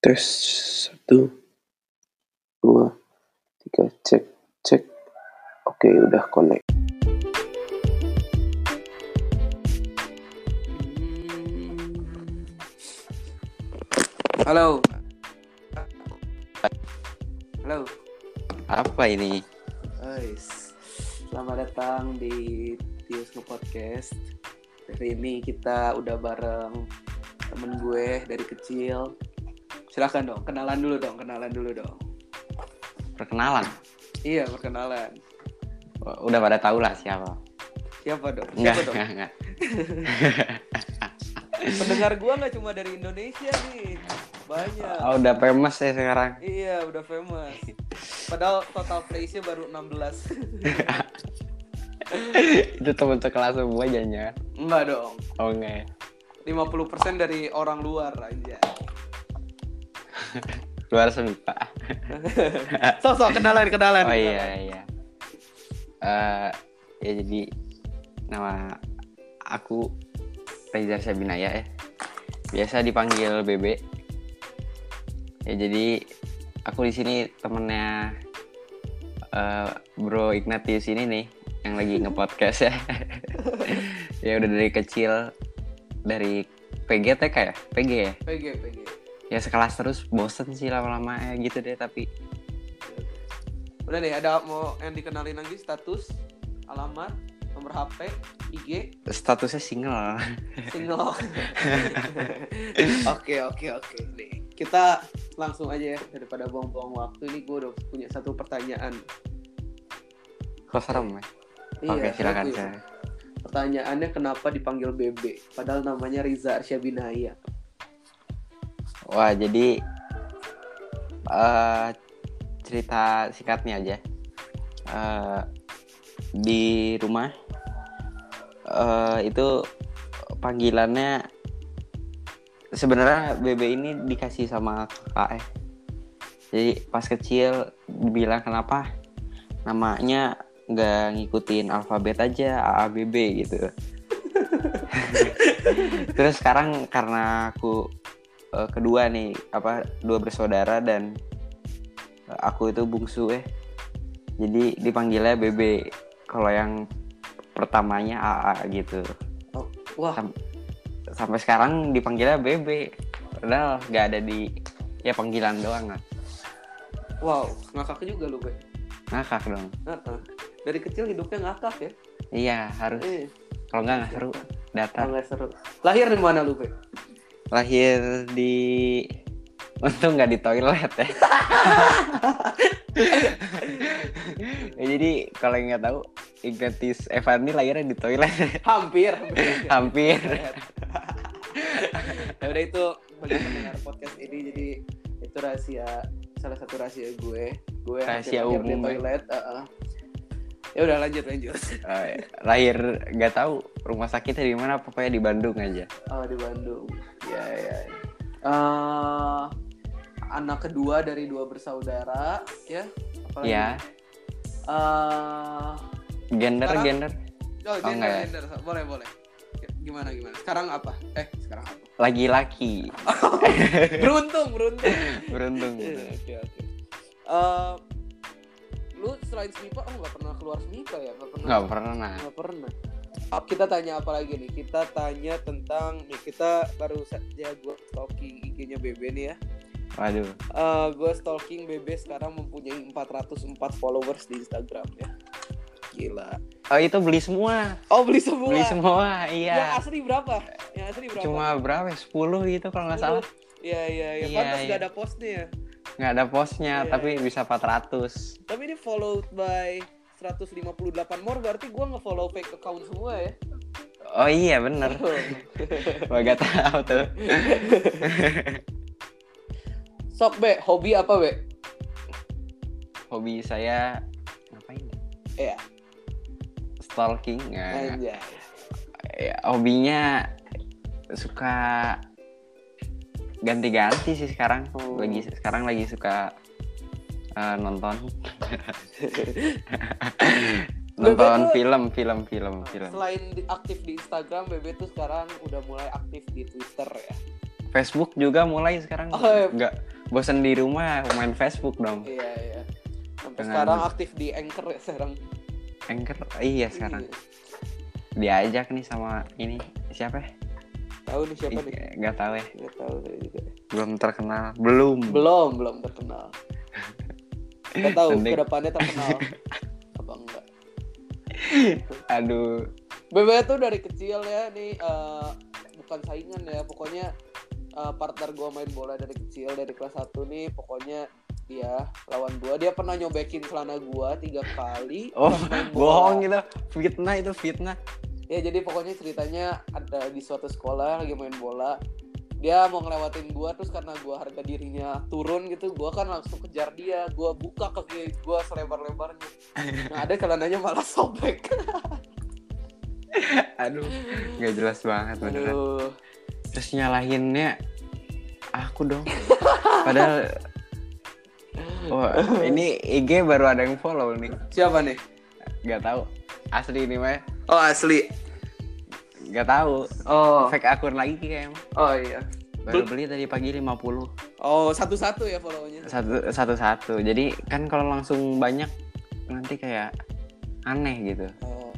Tes satu, dua, tiga, cek, cek. Oke, udah connect. Halo. Halo. Apa ini? Guys. Selamat datang di Tius Podcast. Hari ini kita udah bareng temen gue dari kecil. Silahkan dong, kenalan dulu dong, kenalan dulu dong. Perkenalan. Iya, perkenalan. Udah pada tahu lah siapa. Siapa dong? Enggak, Siapa dong? enggak, enggak. Pendengar gue nggak cuma dari Indonesia nih. Banyak. Oh, udah famous ya sekarang. Iya, udah famous. Padahal total plays-nya baru 16. Itu temen sekelas semua jadinya. Enggak dong. Oh, enggak. Ya? 50% dari orang luar aja. Luar semipa. Sosok kenalan kenalan. Oh iya, iya. Eh, ya jadi nama aku Reza Sabinaya ya. Biasa dipanggil Bebe. Ya jadi aku di sini temennya eh, Bro Ignatius ini nih yang lagi nge-podcast ya. ya udah dari kecil dari PGTK ya? PG ya? PG PG. Ya sekelas terus bosen sih lama-lama ya gitu deh tapi Udah deh, ada mau yang dikenalin lagi status, alamat, nomor HP, IG, statusnya single. single. Oke oke oke nih. Kita langsung aja ya daripada buang-buang waktu ini gue udah punya satu pertanyaan. Kok serem ya? Iya, Oke, silakan saya. Pertanyaannya kenapa dipanggil Bebe? Padahal namanya Riza Arsyabinaya. Wah, jadi eh cerita singkatnya aja. Eh di rumah eh itu panggilannya sebenarnya Bebe ini dikasih sama kakak ya. Jadi pas kecil bilang kenapa namanya nggak ngikutin alfabet aja AABB gitu. Terus sekarang karena aku eh, kedua nih apa dua bersaudara dan eh, aku itu bungsu ya jadi dipanggilnya BB kalau yang pertamanya AA gitu Wah, Sam- sampai sekarang dipanggilnya BB padahal nggak ada di ya panggilan doang lah wow, ngakak juga lu, Be. ngakak dong Heeh. Dari kecil hidupnya ngakak ya. iya harus Eh, kalau nggak nggak seru datar nggak seru. Lahir di mana lu, Be? lahir di untung nggak di toilet ya Ya, jadi kalau nggak tahu Ignatius Evan ini lahirnya di toilet Hampir. hampir ya udah itu bagi pendengar podcast ini jadi itu rahasia salah satu rahasia gue gue Rahasia hampir lahir di umum, ya. toilet uh-uh. Ya udah lanjut lanjut. Eh, lahir nggak tahu rumah sakitnya di mana pokoknya di Bandung aja. Oh di Bandung. Ya ya ya. Eh, anak kedua dari dua bersaudara ya apalagi ya Eh, gender Sekarang- gender? Oh, Oh, gender, enggak ya? gender. boleh boleh. Gimana gimana? Sekarang apa? Eh sekarang apa? Laki-laki. Beruntung beruntung. Beruntung Iya, Oke oke. Eh, lu selain Smipa, oh nggak pernah keluar Smipa ya? Nggak pernah. nggak pernah Nggak pernah. Oh, kita tanya apa lagi nih? Kita tanya tentang nih kita baru saja gue stalking IG-nya Bebe nih ya. waduh Eh gue stalking Bebe sekarang mempunyai 404 followers di Instagram ya. Gila. oh itu beli semua Oh beli semua. beli semua Yang iya asli berapa? Yang asli berapa? cuma berapa ya? 10 gitu kalau nggak salah Iya iya iya. Iya, Pantas iya. nggak ada postnya ya. Nggak ada postnya Iya, tapi iya. bisa 400 Tapi ini followed by 158 more berarti gua nge-follow fake account semua ya. oh iya bener Gua gak tahu tuh Sok Be, hobi apa Be? hobi saya ngapain ya? Iya. stalking ya, ya hobinya suka ganti-ganti sih sekarang Oh. lagi sekarang lagi suka eh, nonton nonton tuh- film film film film Selain di- aktif di Instagram, Bebe tuh sekarang udah mulai aktif di Twitter ya. Facebook juga mulai sekarang Oh, iya. nggak bosan di rumah main Facebook dong Iya iya. Sampai Dengan- sekarang aktif di Anchor ya sekarang. Anchor iya sekarang Iya. diajak nih sama ini siapa ya? Tahu nih siapa nih? Ih, nggak tahu ya. Nggak tahu saya juga. belum terkenal. Belum. Belum, belum terkenal. Kita tahu Nanti- ke depannya terkenal. Apa enggak? aduh. BB tuh dari kecil ya nih eh, bukan saingan ya. Pokoknya eh, partner gua main bola dari kecil dari kelas 1 nih. Pokoknya dia lawan gua. Dia pernah nyobekin celana gua tiga kali. Oh bohong gitu fitnah itu fitnah ya jadi pokoknya ceritanya ada di suatu sekolah lagi main bola. Dia mau ngelewatin gua terus karena gua harga dirinya turun gitu gua kan langsung kejar dia. Gua buka kaki gua selebar-lebarnya. Nah ada celananya malah sobek. Aduh nggak jelas banget beneran. Aduh. Terus nyalahinnya aku dong. Padahal wah ini IG baru ada yang follow nih. Siapa nih? Nggak tahu. Asli ini mah oh asli. Nggak tahu. Oh. Fake akun lagi kayak emang oh iya. Baru beli tadi pagi 50 oh satu-satu ya follownya satu satu satu jadi kan kalau langsung banyak nanti kayak aneh gitu. Oh.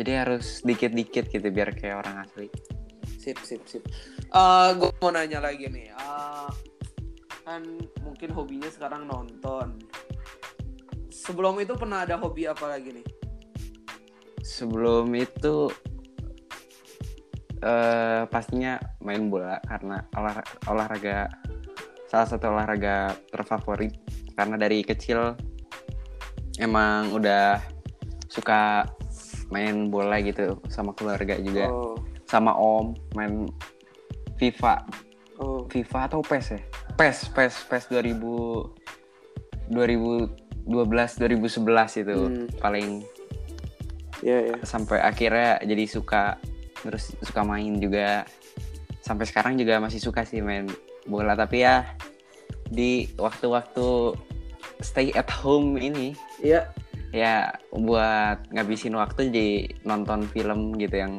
Jadi harus dikit dikit gitu biar kayak orang asli. Sip sip sip. Eh gue mau nanya lagi nih. Eh, kan mungkin hobinya sekarang nonton. Sebelum itu pernah ada hobi apa lagi nih sebelum itu eh pastinya main bola karena olah- olahraga salah satu olahraga terfavorit. Karena dari kecil emang udah suka main bola gitu sama keluarga juga. Oh. Sama om main FIFA. Oh. FIFA atau PES ya? PES PES PES 2000 2012 2011 itu Hmm. paling ya ya sampai akhirnya jadi suka terus suka main juga. Sampai sekarang juga masih suka sih main bola tapi ya di waktu-waktu stay at home ini iya. ya buat ngabisin waktu jadi nonton film gitu yang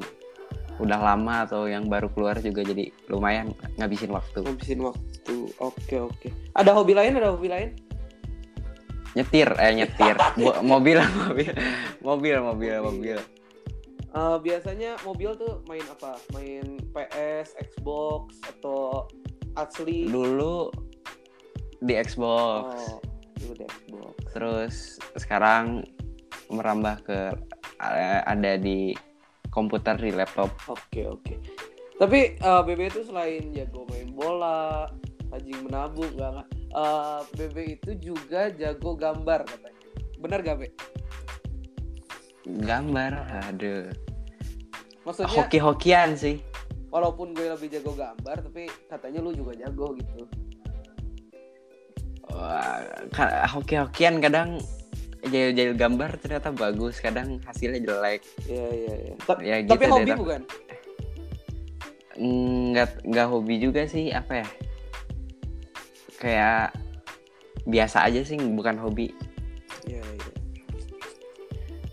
udah lama atau yang baru keluar juga jadi lumayan ngabisin waktu. Ngabisin waktu. Oke oke. Ada hobi lain? Ada hobi lain nyetir eh nyetir. Bo- mobil mobil mobil mobil mobil. Eh, biasanya mobil tuh main apa? Main PS Xbox atau asli? Dulu di Xbox. Oh dulu di Xbox. Terus sekarang merambah ke eh, ada di komputer di laptop. Oke oke. Tapi eh, BB itu selain jago main bola, rajin menabung, enggak. Eh, BB itu juga jago gambar katanya. Benar gak, Be? gambar aduh Maksudnya hoki-hokian sih walaupun gue lebih jago gambar, tapi katanya lu juga jago gitu. Wah, hoki-hokian kadang jahil-jahil gambar ternyata bagus kadang hasilnya jelek Iya iya iya. Ta- ya gitu tapi deh, hobi tapi- bukan? nggak nggak hobi juga sih apa ya kayak biasa aja sih bukan hobi Iya iya.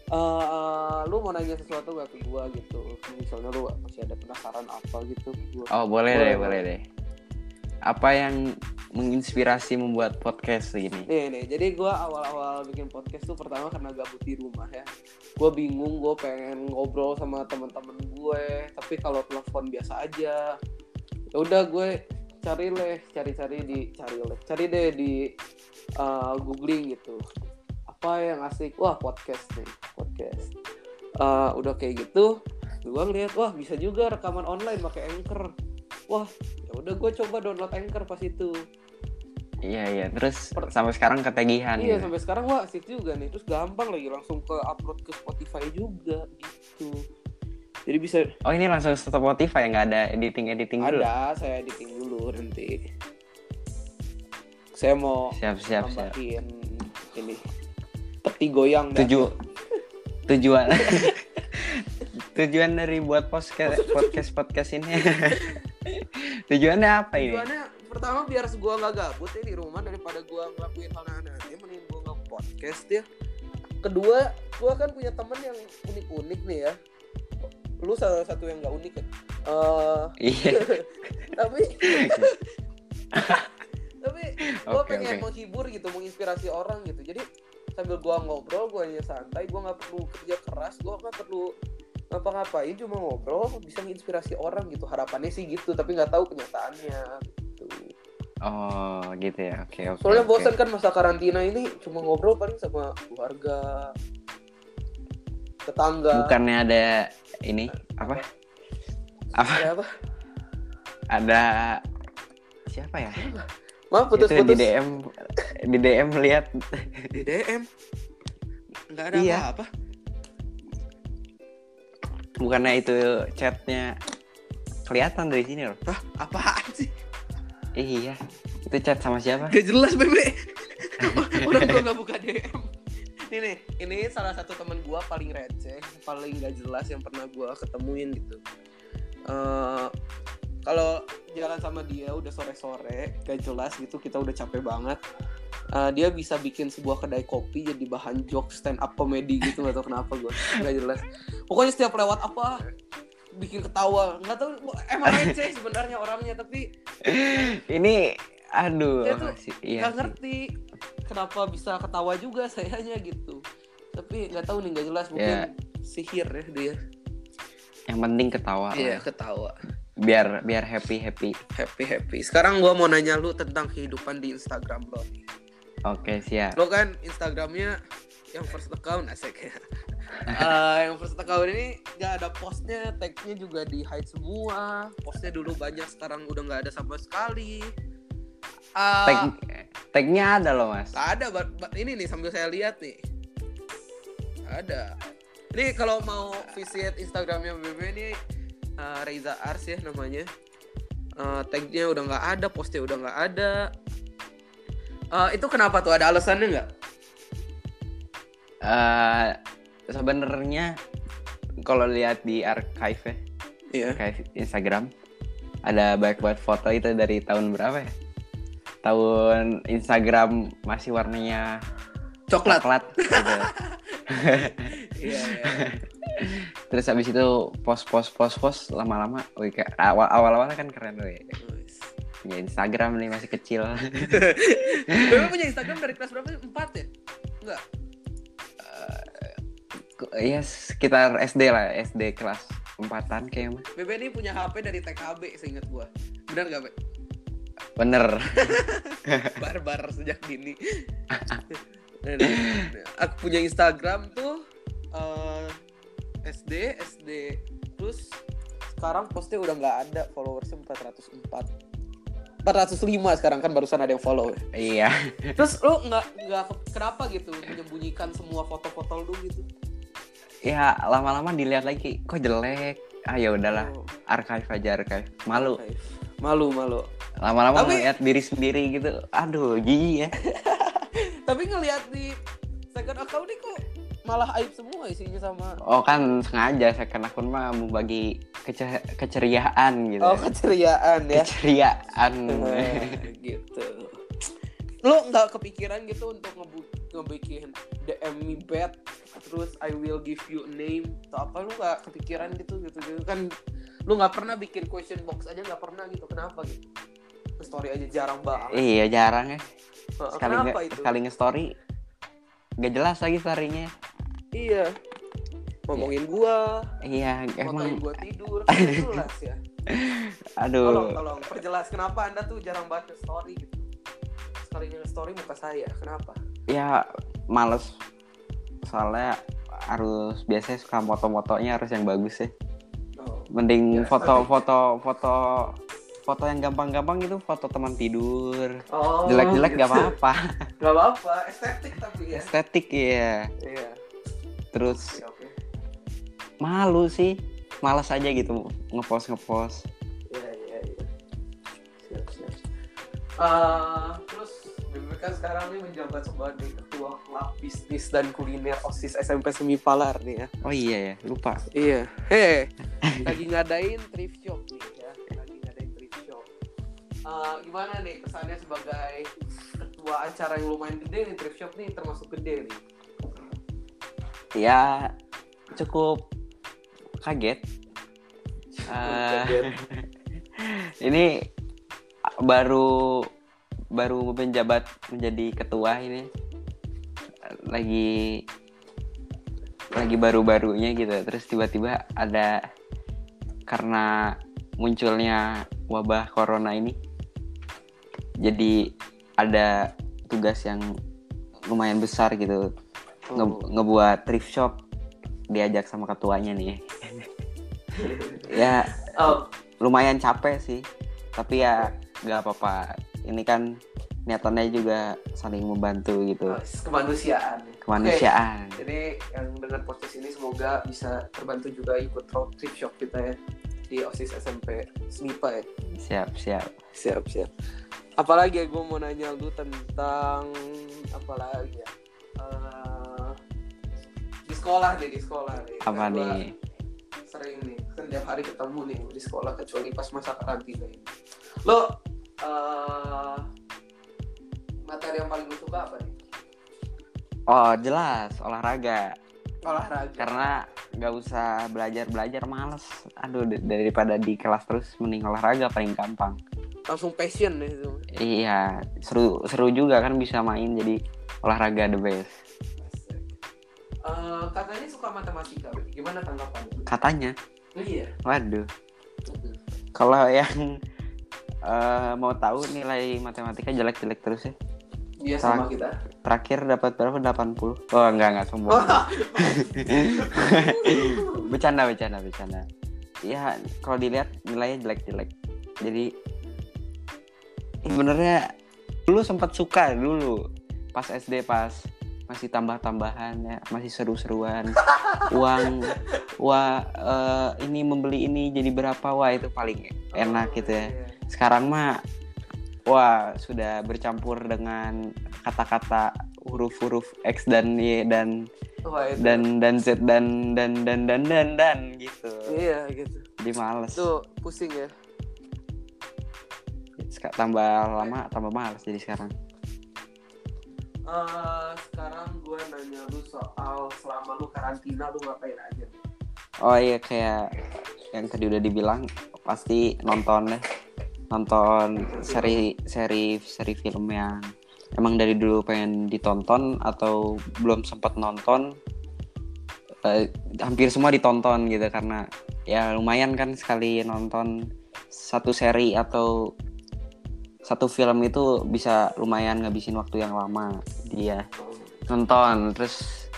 Eh, lu mau nanya sesuatu gak ke gua gitu? Misalnya lu masih ada penasaran apa gitu? Gua. oh boleh, Boleh, deh boleh. boleh deh apa yang menginspirasi membuat podcast ini Nih nih, jadi gue awal-awal bikin podcast tuh pertama karena gabut di rumah ya. Gue bingung, gue pengen ngobrol sama teman-teman gue, tapi kalau telepon biasa aja. Ya udah gue cari leh, cari-cari di cari leh, cari deh di uh, googling gitu. Apa yang asik? Wah podcast nih, podcast. Uh, udah kayak gitu, gue ngeliat wah bisa juga rekaman online pakai anchor. Wah, ya udah gue coba download anchor pas itu. iya iya terus Per- sampai sekarang ketagihan Iya gitu. sampai sekarang wah asik juga nih terus gampang lagi langsung ke upload ke Spotify juga gitu jadi bisa oh ini langsung ke Spotify nggak ada editing editing dulu ada saya editing dulu nanti. Saya mau siap siap siap. tambahin ini. Peti goyang dah. tuju tujuan. Tujuan dari buat podcast podcast podcast ini. Tujuannya apa ini? Tujuannya pertama biar gua nggak gabut ya di rumah daripada gua ngelakuin hal aneh-aneh mending gua nggak podcast ya. Kedua gua kan punya temen yang unik-unik nih ya lu salah satu yang nggak unik kan Eh, Iya. tapi tapi gue pengen oke. menghibur gitu menginspirasi orang gitu jadi sambil gua ngobrol gua hanya santai gua nggak perlu kerja keras gua nggak perlu ngapa-ngapain cuma ngobrol bisa menginspirasi orang gitu harapannya sih gitu tapi nggak tahu kenyataannya gitu Oh, gitu ya. Oke, oke. soalnya oke. bosan kan masa karantina ini cuma ngobrol paling sama keluarga tetangga Bukannya ada ini apa? Apa? Ya, apa Ada siapa ya? maaf Itu di putus-putus DM di DM lihat di DM nggak ada Iya. apa-apa bukannya itu chatnya kelihatan dari sini loh. Hah, apaan sih Iya. Itu chat sama siapa? Gak jelas bebe Udah gua gak buka DM Ini salah satu teman gua paling receh Paling gak jelas yang pernah gua ketemuin gitu. Eh, Kalau jalan sama dia udah sore-sore Gak jelas gitu Kita udah capek banget. Eh, Dia bisa bikin sebuah kedai kopi Jadi bahan joke stand up comedy gitu Gak tau kenapa gua. Gak jelas. Pokoknya setiap lewat apa bikin ketawa. Nggak tahu emang receh sebenarnya orangnya tapi Ini aduh, Dia tuh sih, iya. nggak sih. ngerti kenapa bisa ketawa juga sayanya gitu tapi nggak tahu nih nggak jelas mungkin Ya. sihir ya dia Yang penting ketawa. iya lah. ketawa Biar biar happy happy. happy happy sekarang gua mau nanya lu tentang kehidupan di Instagram lo nih Oke, siap. lo kan Instagramnya yang first account asik ya Eh, yang first account ini nggak ada postnya tagnya juga di hide semua postnya dulu banyak sekarang udah nggak ada sama sekali Eh, Tag tagnya ada loh, Mas. ada bat, bat- ini nih sambil saya lihat nih. Ada. Ini kalau mau visit Instagramnya BB ini uh, Reza Ars ya namanya. Uh, tagnya udah nggak ada postnya udah nggak ada. Uh, itu kenapa tuh? Ada alasannya nggak? Eh sebenarnya kalau lihat di archive ya, iya. archive Instagram ada banyak banget foto itu dari tahun berapa ya? Tahun Instagram masih warnanya coklat coklat gitu. iya iya. Terus habis itu post post post post lama-lama, wih kayak awal awal awalnya kan keren wih. Punya Instagram nih masih kecil. BB punya Instagram dari kelas berapa empat ya nggak Iya sekitar SD lah, SD kelas empatan kayaknya. BB ini punya HP dari TKB seingat gua benar nggak Be? Bener. barbar sejak dini. Nah, nah, nah. Aku punya Instagram tuh eh, SD, SD terus sekarang postnya udah nggak ada followersnya 404 405 sekarang kan barusan ada yang follow Iya. terus lu nggak nggak ke- kenapa gitu menyembunyikan semua foto-foto lu gitu Ya lama-lama dilihat lagi, kok jelek. Ah ya udahlah, Oh, archive aja archive. Malu. malu malu Lama-lama Tapi- ngeliat diri sendiri gitu. Aduh, jijik ya. tapi ngelihat di second account nih kok malah aib semua isinya sama Oh kan sengaja second akun mah mau bagi kece- keceriaan gitu. oh keceriaan ya Keceriaan. Eh, gitu lo nggak kepikiran gitu untuk ngebu- ngebikin DM me bad terus I will give you a name atau apa lu nggak kepikiran gitu gitu gitu kan lu nggak pernah bikin question box aja nggak pernah gitu kenapa gitu story aja jarang banget iya jarang ya. Sekali nge- itu sekali nge-story gak jelas lagi storynya. iya ngomongin gua Iya, emang gua tidur jelas ya tolong aduh. tolong perjelas kenapa anda tuh jarang banget story gitu sekalinya story muka saya kenapa Ya males. Soalnya harus biasanya suka foto-fotonya harus yang bagus ya. oh. Mending Ya, foto-foto foto foto yang gampang-gampang gitu, foto teman tidur. Oh, Jelek-jelek gak apa-apa. Gak apa-apa, estetik tapi ya. Estetik ya. Iya. Terus Oke, oke. malu sih. Males aja gitu ngepost ngepost. Iya, iya, iya. Siap, siap. Eh, terus kan sekarang nih menjabat sebagai ketua klub bisnis dan kuliner OSIS SMP Semipalar nih ya. Oh iya ya, lupa. Iya. Heh, lagi ngadain thrift Eh, gimana nih kesannya sebagai ketua acara yang lumayan gede nih thrift shop nih termasuk gede nih. Ya cukup kaget Eh, Kaget. ini baru baru menjabat menjadi ketua ini lagi lagi baru-barunya gitu terus tiba-tiba ada karena munculnya wabah corona ini jadi ada tugas yang lumayan besar gitu. Nge- Oh. ngebuat thrift shop diajak sama ketuanya nih. Ya Oh, lumayan capek sih. Tapi ya nggak apa-apa. Ini kan niatannya juga saling membantu gitu. Kemanusiaan. kemanusiaan. Oke, Jadi yang dengan podcast ini semoga bisa terbantu juga ikut road trip shop kita ya di OSIS SMP SMIPA ya. siap siap Siap, siap. Apalagi ya gue mau nanya lu tentang apa lagi ya? Eh, di sekolah nih, di sekolah apa Kan gua nih Sering nih, setiap hari ketemu nih di sekolah kecuali pas masa karantina ini. Lo eh materi yang paling lu suka apa nih? oh jelas olahraga Olahraga. karena nggak usah belajar belajar males aduh daripada di kelas terus mending olahraga paling gampang langsung passion nih itu. iya seru seru juga kan bisa main jadi olahraga the best Eh, katanya suka matematika, gimana tanggapannya? katanya Iya. waduh kalau yang eh, mau tahu nilai matematika jelek-jelek terus ya Dia sama kita. Terakhir dapat berapa? 80 oh enggak enggak sombong bercanda bercanda bercanda. Ya kalau dilihat nilainya jelek-jelek. Jadi sebenarnya dulu sempat suka dulu. Pas SD pas masih tambah-tambahan ya masih seru-seruan. Uang wah eh, ini membeli ini jadi berapa? Wah itu paling enak gitu ya. Iya. sekarang mah wah sudah bercampur dengan kata-kata huruf-huruf X dan Y dan Wah, itu. dan dan Z dan dan dan dan dan dan gitu Iya gitu. jadi males Itu pusing ya. Seka- tambah lama tambah males jadi sekarang Eh, sekarang gue nanya lu soal selama lu karantina lu ngapain aja? oh iya kayak yang tadi udah dibilang pasti nonton deh nonton seri seri seri film yang emang dari dulu pengen ditonton atau belum sempat nonton eh, hampir semua ditonton gitu karena ya lumayan kan sekali nonton satu seri atau satu film itu bisa lumayan ngabisin waktu yang lama dia nonton terus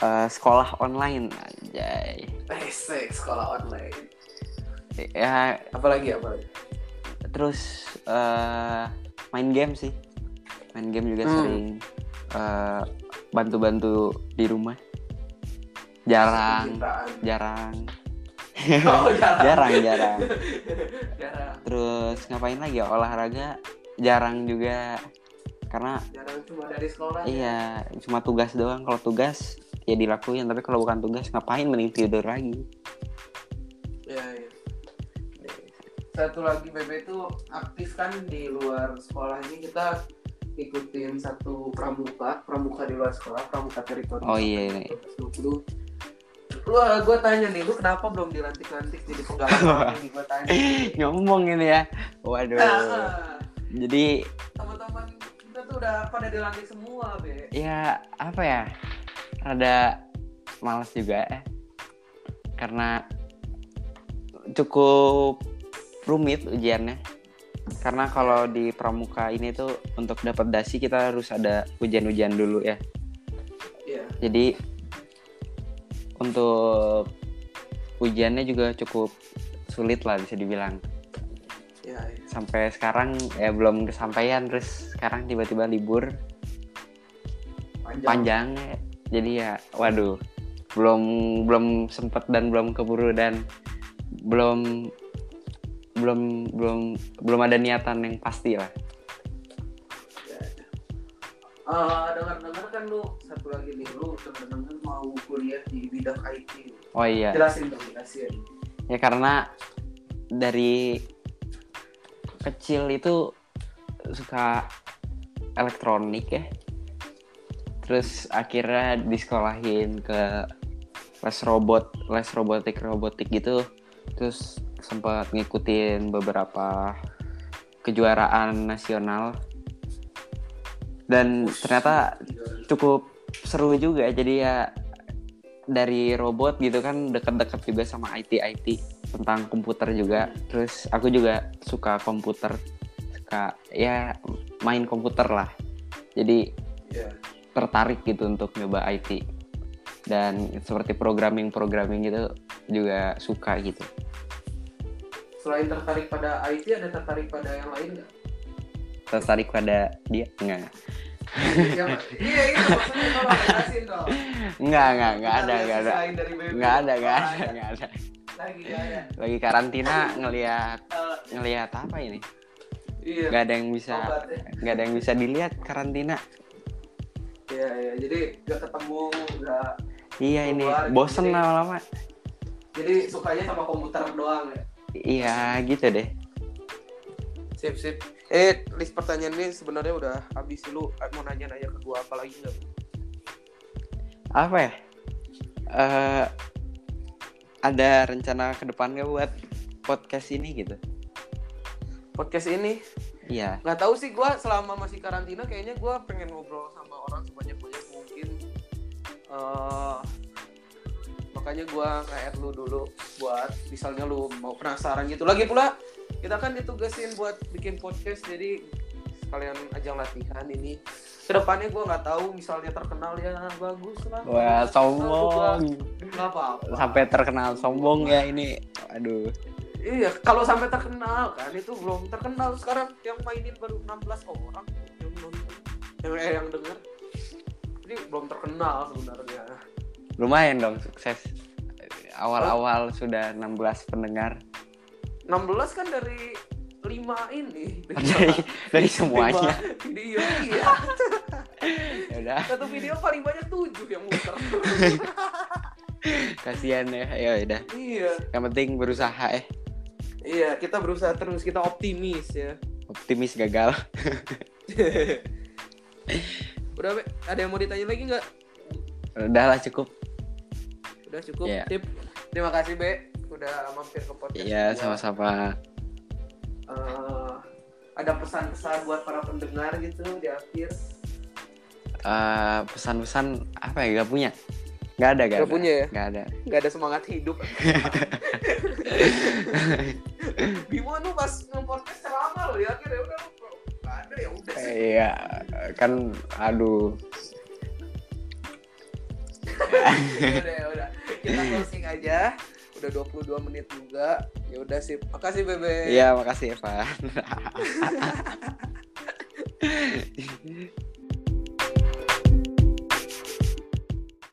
eh, sekolah online aja Basic sekolah online. ya Apalagi apalagi? Terus eh, main game sih main game juga Hmm. sering eh, bantu-bantu di rumah jarang Percintaan. jarang Oh, jarang. jarang jarang jarang. terus ngapain lagi ya olahraga jarang juga karena Jarang cuma dari sekolah. ya. iya cuma tugas doang kalau tugas ya dilakuin tapi kalau bukan tugas ngapain mending tidur lagi Iya, iya. Satu lagi BB itu aktif kan di luar sekolah ini kita ikutin satu pramuka, pramuka di luar sekolah, pramuka teritori. Oh, iya, iya. 20. Lu gue tanya nih, lu kenapa belum dilantik-lantik jadi penggalang? Gue tanya. ngomong ini ya waduh Nah, jadi teman-teman kita tuh udah pada dilantik semua, Be. ya apa ya rada males juga ya karena cukup rumit ujiannya. Karena kalau di pramuka ini tuh untuk dapat dasi kita harus ada ujian-ujian dulu ya. Iya. jadi untuk ujiannya juga cukup sulit lah bisa dibilang. Iya, iya. sampai sekarang ya belum kesampaian terus sekarang tiba-tiba libur. Panjang. panjang. Jadi ya waduh. Belum belum sempet dan belum keburu dan belum belum belum belum ada niatan yang pasti lah. Eh, dengar-dengar kan lu satu lagi nih lu dengar-dengar mau kuliah di bidang IT. oh iya Jelasin dong, jelasin. ya karena dari kecil itu suka elektronik ya terus akhirnya disekolahin ke les robot les robotik robotik gitu terus sempat ngikutin beberapa kejuaraan nasional. Dan ternyata cukup seru juga. Jadi ya dari robot gitu kan deket-deket juga sama IT IT tentang komputer juga. Terus aku juga suka komputer. Suka ya main komputer lah. Jadi Iya. tertarik gitu untuk nyoba IT dan seperti programming programming gitu juga suka gitu Selain tertarik pada IT, ada tertarik pada yang lain nggak? tertarik pada dia enggak iya itu maksudnya kalau jelasin dong. enggak enggak enggak ada enggak ada enggak ada enggak ada enggak ada Lagi ada. lagi karantina ngelihat Eh, ngelihat apa ini iya. nggak ada yang bisa Obat ya. nggak ada yang bisa dilihat karantina Iya, iya. Jadi nggak ketemu, nggak. iya ini Keluar, bosen lama-lama Jadi sukanya sama komputer doang ya. Iya gitu deh Sip, sip. Eh, list pertanyaan ini sebenarnya udah habis lu mau nanya-nanya ke gua apa lagi nggak? apa ya Eh ada rencana ke depan nggak buat podcast ini gitu Podcast ini iya nggak tahu sih gua selama masih karantina kayaknya gua pengen ngobrol sama orang sebanyak-banyak mungkin. Eh makanya gua nge-add lu dulu buat misalnya lu mau penasaran gitu. Lagi pula kita kan ditugasin buat bikin podcast jadi sekalian ajang latihan ini. Ke depannya gua nggak tahu misalnya terkenal ya bagus lah. wah sombong Nggak apa-apa. sampai terkenal sombong ya ini aduh Iya, kalau sampai terkenal kan itu belum terkenal sekarang yang mainin baru 16 orang yang nonton, yang eh, yang denger. Jadi belum terkenal sebenarnya. Lumayan dong sukses awal-awal sudah 16 pendengar 16 kan dari 5 ini. dari dari semuanya video iya. ya udah Satu video paling banyak 7 yang muter. kasihan ya ya udah iya. yang penting berusaha eh Iya, kita berusaha terus, kita optimis ya. optimis gagal Udah, ada yang mau ditanya lagi nggak? udahlah cukup Udah cukup. Iya. Tip. Terima kasih, Be. Udah mampir ke podcast. iya gua. sama-sama eh, ada pesan-pesan buat para pendengar gitu di akhir Eh, pesan-pesan apa ya gak punya nggak ada gak, Nggak ada. punya ya? nggak ada nggak ada semangat hidup Bimo tuh pas nge-podcast ceramah loh ya udah nggak ada ya udah sih iya kan aduh udah ya udah kita closing aja. Udah 22 menit juga. Ya udah sih makasih bebe. Iya makasih Evan